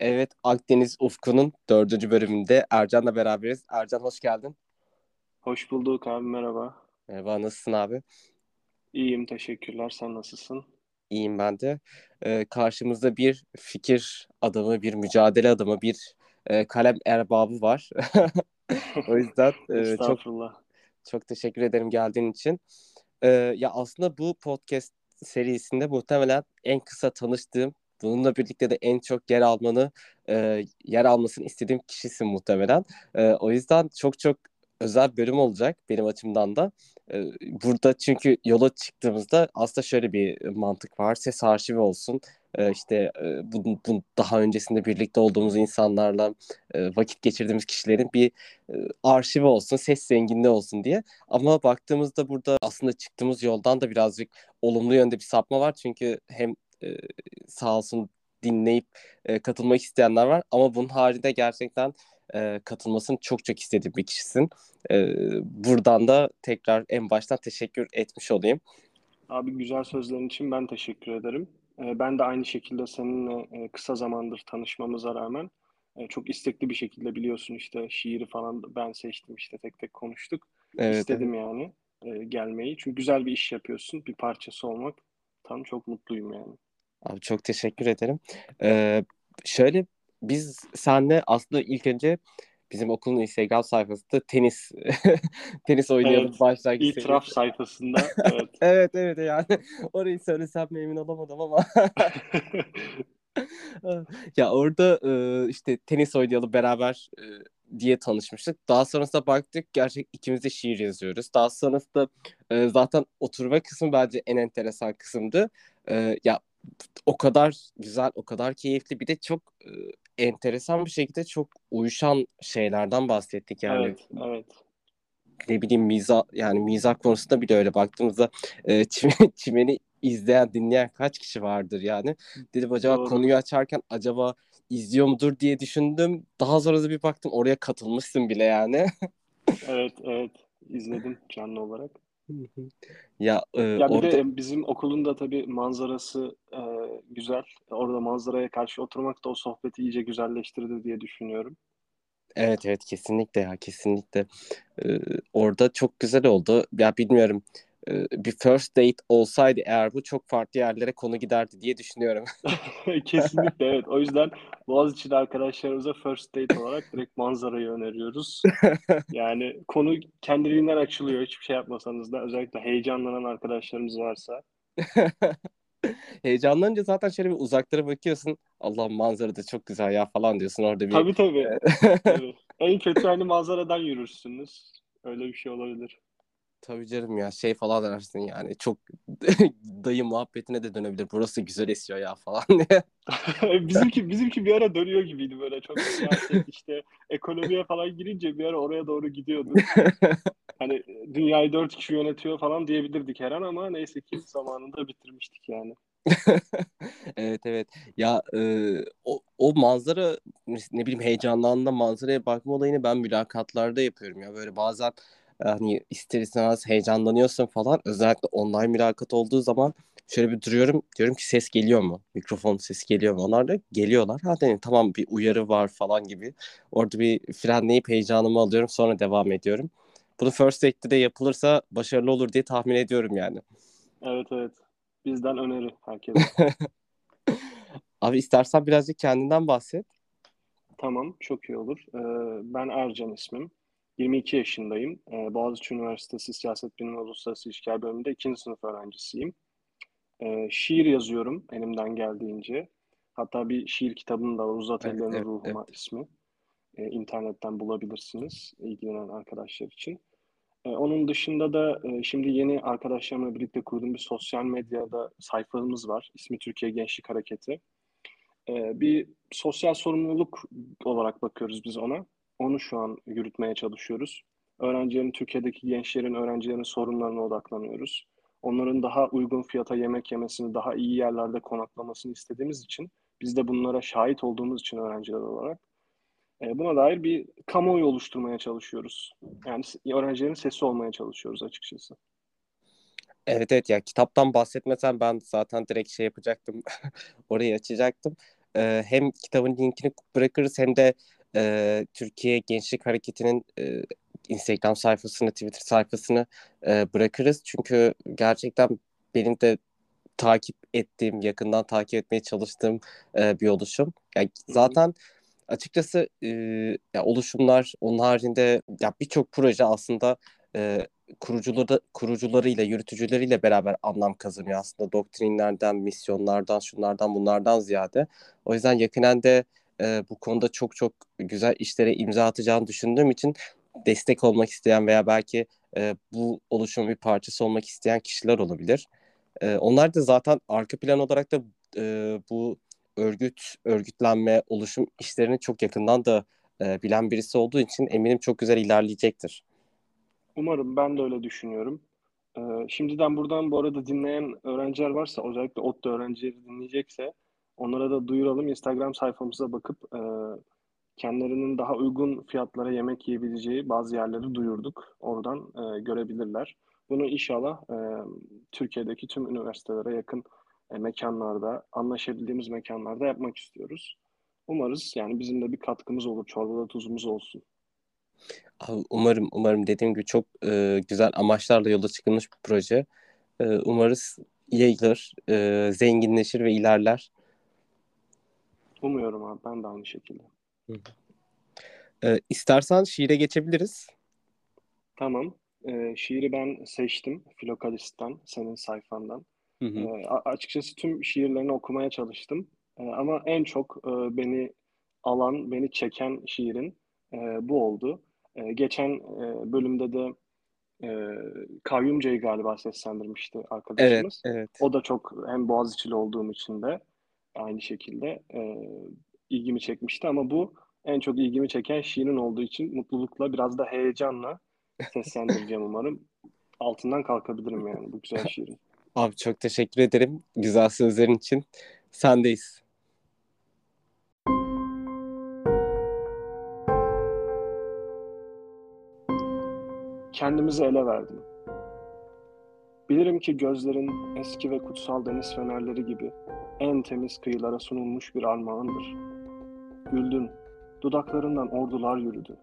Evet, Akdeniz Ufku'nun dördüncü bölümünde Ercan'la beraberiz. Ercan hoş geldin. Hoş bulduk abi merhaba. Merhaba, nasılsın abi? İyiyim teşekkürler. Sen nasılsın? İyiyim ben de. Ee, karşımızda bir fikir adamı, bir mücadele adamı, bir e, kalem erbabı var. O yüzden e, çok çok teşekkür ederim geldiğin için. Ee, ya aslında bu podcast serisinde muhtemelen en kısa tanıştığım, bununla birlikte de en çok yer almanı, e, yer almasını istediğim kişisin muhtemelen. E, o yüzden çok çok özel bölüm olacak benim açımdan da. E, burada çünkü yola çıktığımızda aslında şöyle bir mantık var. Ses arşivi olsun. E, işte e, bu, bu daha öncesinde birlikte olduğumuz insanlarla e, vakit geçirdiğimiz kişilerin bir e, arşivi olsun, ses zenginliği olsun diye. Ama baktığımızda burada aslında çıktığımız yoldan da birazcık olumlu yönde bir sapma var. Çünkü hem e, sağ olsun dinleyip e, katılmak isteyenler var. Ama bunun haricinde gerçekten e, katılmasını çok çok istediğim bir kişisin. E, buradan da tekrar en baştan teşekkür etmiş olayım. Abi güzel sözlerin için ben teşekkür ederim. Ee, Ben de aynı şekilde seninle e, kısa zamandır tanışmamıza rağmen e, çok istekli bir şekilde biliyorsun işte şiiri falan ben seçtim işte tek tek konuştuk. Evet, evet. İstedim yani e, gelmeyi. Çünkü güzel bir iş yapıyorsun. Bir parçası olmak tam çok mutluyum yani. Abi çok teşekkür ederim. Ee, şöyle biz senle aslında ilk önce bizim okulun Instagram sayfasında tenis tenis oynayalım Evet, başlangıç itiraf serisi. sayfasında evet. Evet evet yani orayı söylesem mi emin olamadım ama ya orada e, işte tenis oynayalım beraber e, diye tanışmıştık. Daha sonrasında baktık gerçek ikimiz de şiir yazıyoruz. Daha sonrasında e, zaten oturma kısmı bence en enteresan kısımdı. E, ya o kadar güzel, o kadar keyifli bir de çok e, enteresan bir şekilde çok uyuşan şeylerden bahsettik yani Evet, evet. ne bileyim miza yani mizah konusunda bile öyle baktığımızda e, çime- çimeni izleyen dinleyen kaç kişi vardır yani dedim acaba Doğru. konuyu açarken acaba izliyor mudur diye düşündüm daha sonra da bir baktım oraya katılmışsın bile yani Evet, evet. İzledim canlı olarak. Ya e, Ya bir orada de bizim okulun da tabii manzarası e, güzel. Orada manzaraya karşı oturmak da o sohbeti iyice güzelleştirdi diye düşünüyorum. evet evet kesinlikle ya kesinlikle E, orada çok güzel oldu ya bilmiyorum bir first date olsaydı eğer bu çok farklı yerlere konu giderdi diye düşünüyorum. Kesinlikle evet. O yüzden Boğaziçi'de arkadaşlarımıza first date olarak direkt manzarayı öneriyoruz. Yani konu kendiliğinden açılıyor hiçbir şey yapmasanız da. Özellikle heyecanlanan arkadaşlarımız varsa. Heyecanlanınca zaten şöyle bir uzaklara bakıyorsun. Allah manzara da çok güzel ya falan diyorsun orada bir. Tabii tabii. tabii. En kötü hani manzaradan yürürsünüz. Öyle bir şey olabilir. Tabii canım ya şey falan dersin yani çok dayı muhabbetine de dönebilir. Burası güzel esiyor ya falan diye. Bizimki bizimki bir ara dönüyor gibiydi böyle çok siyaset işte ekonomiye falan girince bir ara oraya doğru gidiyordu. Hani dünyayı dört kişi yönetiyor falan diyebilirdik her an ama neyse ki zamanında bitirmiştik yani. Evet evet. Ya e, o, o manzara ne bileyim heyecanlandığında manzaraya bakma olayını ben mülakatlarda yapıyorum ya. Böyle bazen hani ister istemez heyecanlanıyorsun falan. Özellikle online mülakat olduğu zaman şöyle bir duruyorum. Diyorum ki ses geliyor mu? Mikrofon sesi geliyor mu? Onlar da geliyorlar. Ha dedim tamam bir uyarı var falan gibi. Orada bir frenleyip heyecanımı alıyorum sonra devam ediyorum. Bunu first date'de de yapılırsa başarılı olur diye tahmin ediyorum yani. Evet evet. Bizden öneri herkese. Abi istersen birazcık kendinden bahset. Tamam, çok iyi olur. Ee, ben Ercan ismim. 22 yaşındayım. Ee, Boğaziçi Üniversitesi Siyaset Bilimi Uluslararası İlişkiler bölümünde ikinci sınıf öğrencisiyim. Ee, şiir yazıyorum elimden geldiğince. Hatta bir şiir kitabım da var. Uzat Evet, Ellerini evet, Ruhuma ismi. Ee, internetten bulabilirsiniz ilgilenen arkadaşlar için. Ee, onun dışında da e, şimdi yeni arkadaşlarımla birlikte kurduğum bir sosyal medyada sayfamız var. İsmi Türkiye Gençlik Hareketi. Ee, bir sosyal sorumluluk olarak bakıyoruz biz ona. Onu şu an yürütmeye çalışıyoruz. Öğrencilerin, Türkiye'deki gençlerin, öğrencilerin sorunlarına odaklanıyoruz. Onların daha uygun fiyata yemek yemesini, daha iyi yerlerde konaklamasını istediğimiz için, biz de bunlara şahit olduğumuz için öğrenciler olarak e, buna dair bir kamuoyu oluşturmaya çalışıyoruz. Yani öğrencilerin sesi olmaya çalışıyoruz açıkçası. Evet evet ya kitaptan bahsetmesen ben zaten direkt şey yapacaktım. Orayı açacaktım. e, hem kitabın linkini bırakırız hem de e, Türkiye Gençlik Hareketi'nin e, Instagram sayfasını, Twitter sayfasını e, bırakırız. Çünkü gerçekten benim de takip ettiğim, yakından takip etmeye çalıştığım e, bir oluşum. Yani zaten açıkçası e, ya oluşumlar, onun haricinde ya birçok proje aslında e, kurucuları kurucularıyla, yürütücüleriyle beraber anlam kazanıyor aslında doktrinlerden, misyonlardan, şunlardan, bunlardan ziyade. O yüzden yakinen de e, bu konuda çok çok güzel işlere imza atacağını düşündüğüm için destek olmak isteyen veya belki e, bu oluşumun bir parçası olmak isteyen kişiler olabilir. E, onlar da zaten arka plan olarak da e, bu örgüt, örgütlenme, oluşum işlerini çok yakından da e, bilen birisi olduğu için eminim çok güzel ilerleyecektir. Umarım ben de öyle düşünüyorum. Ee, şimdiden buradan bu arada dinleyen öğrenciler varsa özellikle ODTÜ öğrencileri dinleyecekse onlara da duyuralım. Instagram sayfamıza bakıp e, kendilerinin daha uygun fiyatlara yemek yiyebileceği bazı yerleri duyurduk. Oradan e, görebilirler. Bunu inşallah e, Türkiye'deki tüm üniversitelere yakın e, mekanlarda, anlaşabildiğimiz mekanlarda yapmak istiyoruz. Umarız yani bizim de bir katkımız olur, çorbada tuzumuz olsun. Umarım, umarım dediğim gibi çok e, güzel amaçlarla yola çıkılmış bir proje. E, umarız yayılır, e, zenginleşir ve ilerler. Umuyorum abi, ben de aynı şekilde. E, istersen şiire geçebiliriz. Tamam. E, şiiri ben seçtim Filokalist'ten, senin sayfandan. Hı hı. E, açıkçası tüm şiirlerini okumaya çalıştım. E, ama en çok e, beni alan, beni çeken şiirin e, bu oldu. E, geçen e, bölümde de e, Kayyumca'yı galiba seslendirmişti arkadaşımız. Evet, evet. O da çok hem Boğaziçi'li olduğum için de aynı şekilde e, ilgimi çekmişti ama bu en çok ilgimi çeken şiirin olduğu için mutlulukla biraz da heyecanla seslendireceğim umarım. Altından kalkabilirim yani bu güzel şiirin. Abi çok teşekkür ederim güzel sözlerin için. Sendeyiz. Kendimizi ele verdim. Bilirim ki gözlerin eski ve kutsal deniz fenerleri gibi en temiz kıyılara sunulmuş bir armağandır. Güldün, dudaklarından ordular yürüdü.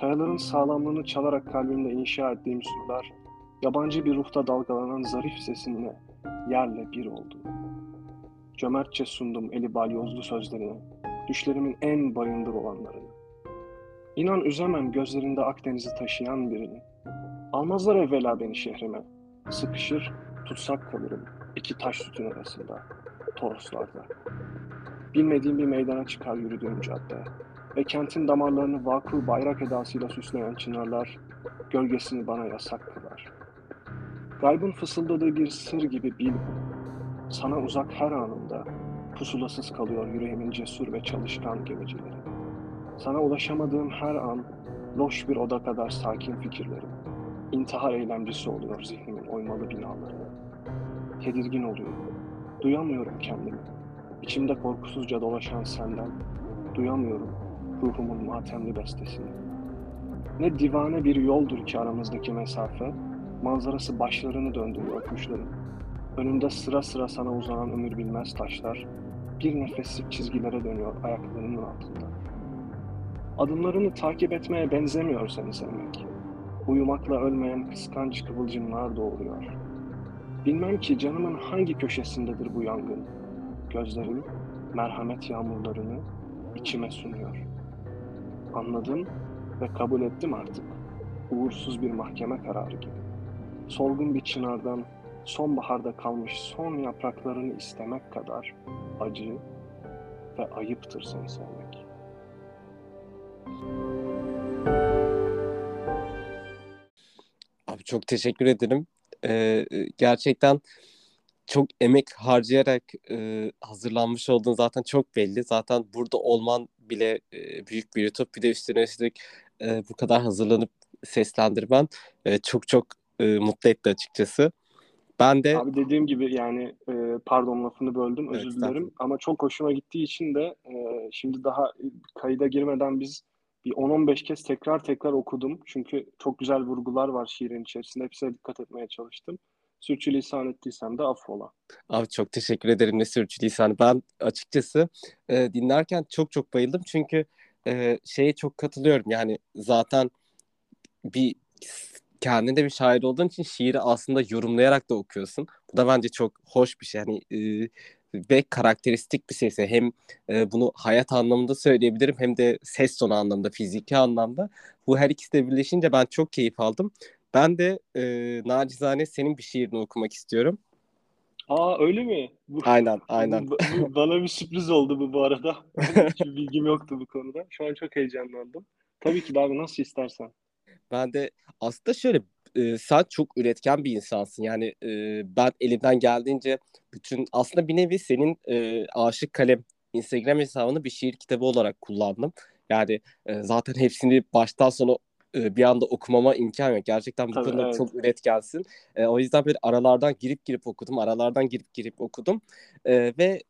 Kayaların sağlamlığını çalarak kalbimde inşa ettiğim surlar, yabancı bir ruhta dalgalanan zarif sesinle yerle bir oldu. Cömertçe sundum eli balyozlu sözlerine, düşlerimin en bayındır olanlarını. İnan üzemem gözlerinde Akdeniz'i taşıyan birini. Almazlar evvela beni şehrime. Sıkışır, tutsak kalırım iki taş sütun arasında, Toroslarda. Bilmediğim bir meydana çıkar yürüdüğüm cadde ve kentin damarlarını vakur bayrak edasıyla süsleyen çınarlar gölgesini bana yasak kılar. Gaybın fısıldadığı bir sır gibi bil, sana uzak her anında pusulasız kalıyor yüreğimin cesur ve çalışkan gemicileri. Sana ulaşamadığım her an loş bir oda kadar sakin fikirlerim. İntihar eylemcisi oluyor zihnimin oymalı binalarını. Tedirgin oluyorum. Duyamıyorum kendimi. İçimde korkusuzca dolaşan senden. Duyamıyorum ruhumun matemli bestesini. Ne divane bir yoldur ki aramızdaki mesafe, manzarası başlarını döndürüyor kuşların. Önünde sıra sıra sana uzanan ömür bilmez taşlar, bir nefeslik çizgilere dönüyor ayaklarının altında. Adımlarını takip etmeye benzemiyor seni sevmek. Uyumakla ölmeyen kıskanç kıvılcımlar doğuruyor. Bilmem ki canımın hangi köşesindedir bu yangın. Gözlerim merhamet yağmurlarını içime sunuyor. Anladım ve kabul ettim artık. Uğursuz bir mahkeme kararı gibi. Solgun bir çınardan sonbaharda kalmış son yapraklarını istemek kadar acı ve ayıptır seni sevmek. Abi çok teşekkür ederim. Ee, gerçekten çok emek harcayarak e, hazırlanmış olduğun zaten çok belli. Zaten burada olman bile e, büyük bir YouTube. Bir de üstüne üstlük e, bu kadar hazırlanıp seslendirmen e, çok çok e, mutlu etti açıkçası. Ben de... Abi dediğim gibi yani e, pardon lafını böldüm özür evet, dilerim. Ama çok hoşuma gittiği için de e, şimdi daha kayıda girmeden biz bir 10-15 kez tekrar tekrar okudum. Çünkü çok güzel vurgular var şiirin içerisinde. Hepsine dikkat etmeye çalıştım. Sürçülisan ettiysem de affola. Abi çok teşekkür ederim ne sürçülisan. Ben açıkçası e, dinlerken çok çok bayıldım. Çünkü e, şeye çok katılıyorum. Yani zaten bir kendinde bir şair olduğun için şiiri aslında yorumlayarak da okuyorsun. Bu da bence çok hoş bir şey. Yani e, ve karakteristik bir sesi. Hem e, bunu hayat anlamında söyleyebilirim hem de ses tonu anlamında, fiziki anlamda. Bu her ikisi de birleşince ben çok keyif aldım. Ben de e, nacizane senin bir şiirini okumak istiyorum. Aa öyle mi? Bu, aynen, aynen. Bu, bu, bana bir sürpriz oldu bu bu arada. Hiçbir bilgim yoktu bu konuda. Şu an çok heyecanlandım. Tabii ki abi nasıl istersen. Ben de aslında şöyle e, sen çok üretken bir insansın. Yani e, ben elimden geldiğince bütün aslında bir nevi senin e, Aşık Kalem Instagram hesabını bir şiir kitabı olarak kullandım. Yani e, zaten hepsini baştan sona e, bir anda okumama imkan yok. Gerçekten bu Tabii, konuda evet. çok üretkensin. E, o yüzden böyle aralardan girip girip okudum. Aralardan girip girip okudum. E, ve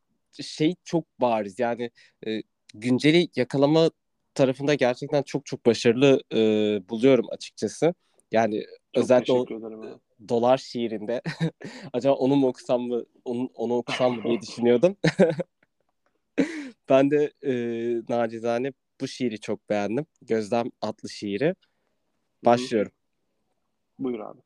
şey çok bariz. Yani e, günceli yakalama tarafında gerçekten çok çok başarılı e, buluyorum açıkçası. Yani Çok özellikle o dolar şiirinde acaba onu mu okusam mı onu, onu okusam mı diye düşünüyordum. ben de e, nacizane bu şiiri çok beğendim. Gözlem adlı şiiri. Başlıyorum. Buyur abi.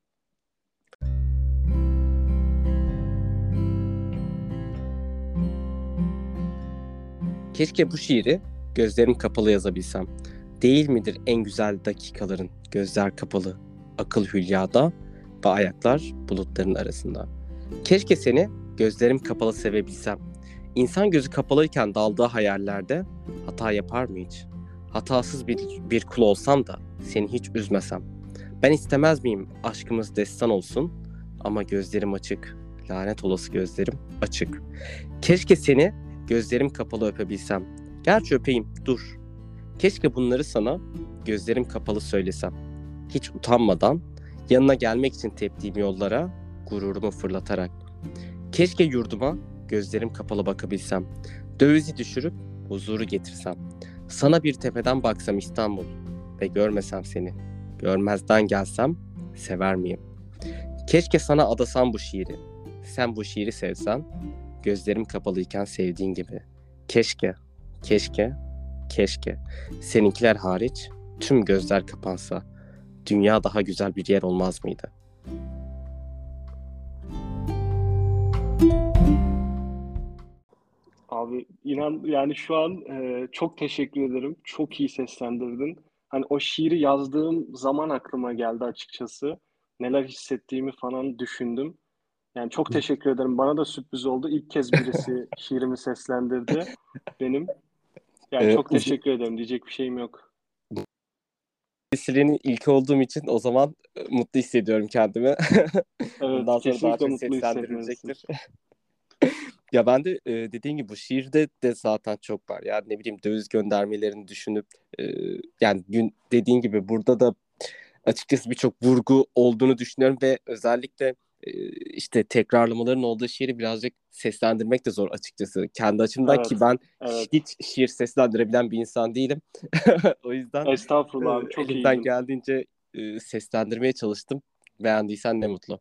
Keşke bu şiiri gözlerim kapalı yazabilsem. Değil midir en güzel dakikaların gözler kapalı, akıl hülyada ve ayaklar bulutların arasında. Keşke seni gözlerim kapalı sevebilsem. İnsan gözü kapalıyken daldığı hayallerde hata yapar mı hiç? Hatasız bir, bir kul olsam da seni hiç üzmesem. Ben istemez miyim aşkımız destan olsun ama gözlerim açık, lanet olası gözlerim açık. Keşke seni gözlerim kapalı öpebilsem. Gerçi öpeyim, dur. Keşke bunları sana gözlerim kapalı söylesem. Hiç utanmadan yanına gelmek için teptiğim yollara gururumu fırlatarak. Keşke yurduma gözlerim kapalı bakabilsem. Dövizi düşürüp huzuru getirsem. Sana bir tepeden baksam İstanbul ve görmesem seni. Görmezden gelsem sever miyim? Keşke sana adasam bu şiiri. Sen bu şiiri sevsen gözlerim kapalıyken sevdiğin gibi. Keşke, keşke, keşke. Seninkiler hariç tüm gözler kapansa dünya daha güzel bir yer olmaz mıydı? Abi inan yani şu an e, çok teşekkür ederim. Çok iyi seslendirdin. Hani o şiiri yazdığım zaman aklıma geldi açıkçası. Neler hissettiğimi falan düşündüm. Yani çok teşekkür ederim. Bana da sürpriz oldu. İlk kez birisi şiirimi seslendirdi benim. Yani Evet, çok teşekkür ederim. Diyecek bir şeyim yok. Vesilenin ilki olduğum için o zaman e, mutlu hissediyorum kendimi. Evet, Bundan sonra daha çok mutlu seslendirilecektir. Ya ben de e, dediğin gibi bu şiirde de zaten çok var. Yani ne bileyim döviz göndermelerini düşünüp e, yani gün dediğin gibi burada da açıkçası birçok vurgu olduğunu düşünüyorum ve özellikle işte tekrarlamaların olduğu şiiri birazcık seslendirmek de zor açıkçası. Kendi açımdan Evet, ki ben evet. hiç şiir seslendirebilen bir insan değilim. o yüzden Estağfurullah abi. e, Çok elimden iyiydin. geldiğince e, seslendirmeye çalıştım. Beğendiysen ne mutlu.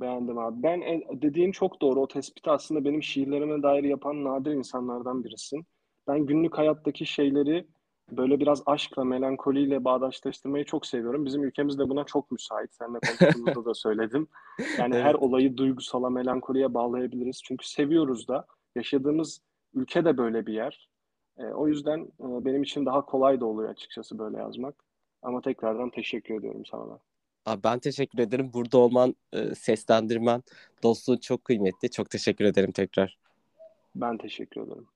Beğendim abi. Ben en- dediğin çok doğru. O tespiti aslında benim şiirlerime dair yapan nadir insanlardan birisin. Ben günlük hayattaki şeyleri böyle biraz aşkla, melankoliyle bağdaşlaştırmayı çok seviyorum. Bizim ülkemiz de buna çok müsait. Seninle konuştuğumuzda da söyledim. Yani her Evet. olayı duygusala, melankoliye bağlayabiliriz. Çünkü seviyoruz da. Yaşadığımız ülke de böyle bir yer. E, o yüzden e, benim için daha kolay da oluyor açıkçası böyle yazmak. Ama tekrardan teşekkür ediyorum sana da. Abi ben teşekkür ederim. Burada olman, e, seslendirmen, dostluğun çok kıymetli. Çok teşekkür ederim tekrar. Ben teşekkür ederim.